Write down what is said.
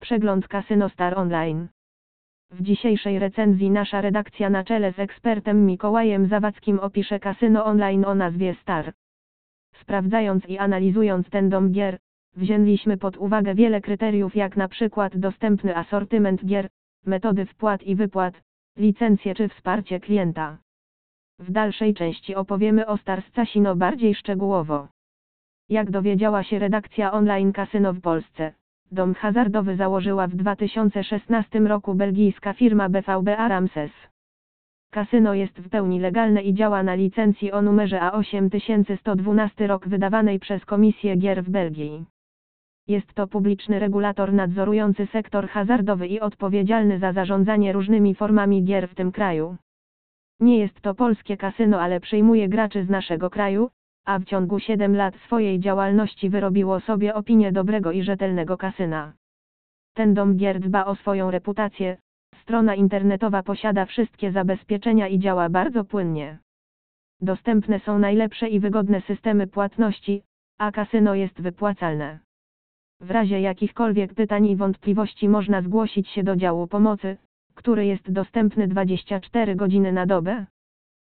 Przegląd Kasyno Star Online. W dzisiejszej recenzji nasza redakcja na czele z ekspertem Mikołajem Zawadzkim opisze kasyno online o nazwie Star. Sprawdzając i analizując ten dom gier, wzięliśmy pod uwagę wiele kryteriów jak na przykład dostępny asortyment gier, metody wpłat i wypłat, licencje czy wsparcie klienta. W dalszej części opowiemy o Star Casino bardziej szczegółowo. Jak dowiedziała się redakcja online Kasyno w Polsce, dom hazardowy założyła w 2016 roku belgijska firma BVB Aramses. Kasyno jest w pełni legalne i działa na licencji o numerze A8112 rok wydawanej przez Komisję Gier w Belgii. Jest to publiczny regulator nadzorujący sektor hazardowy i odpowiedzialny za zarządzanie różnymi formami gier w tym kraju. Nie jest to polskie kasyno, ale przyjmuje graczy z naszego kraju, a w ciągu 7 lat swojej działalności wyrobiło sobie opinię dobrego i rzetelnego kasyna. Ten dom gier dba o swoją reputację, strona internetowa posiada wszystkie zabezpieczenia i działa bardzo płynnie. Dostępne są najlepsze i wygodne systemy płatności, a kasyno jest wypłacalne. W razie jakichkolwiek pytań i wątpliwości można zgłosić się do działu pomocy, który jest dostępny 24 godziny na dobę,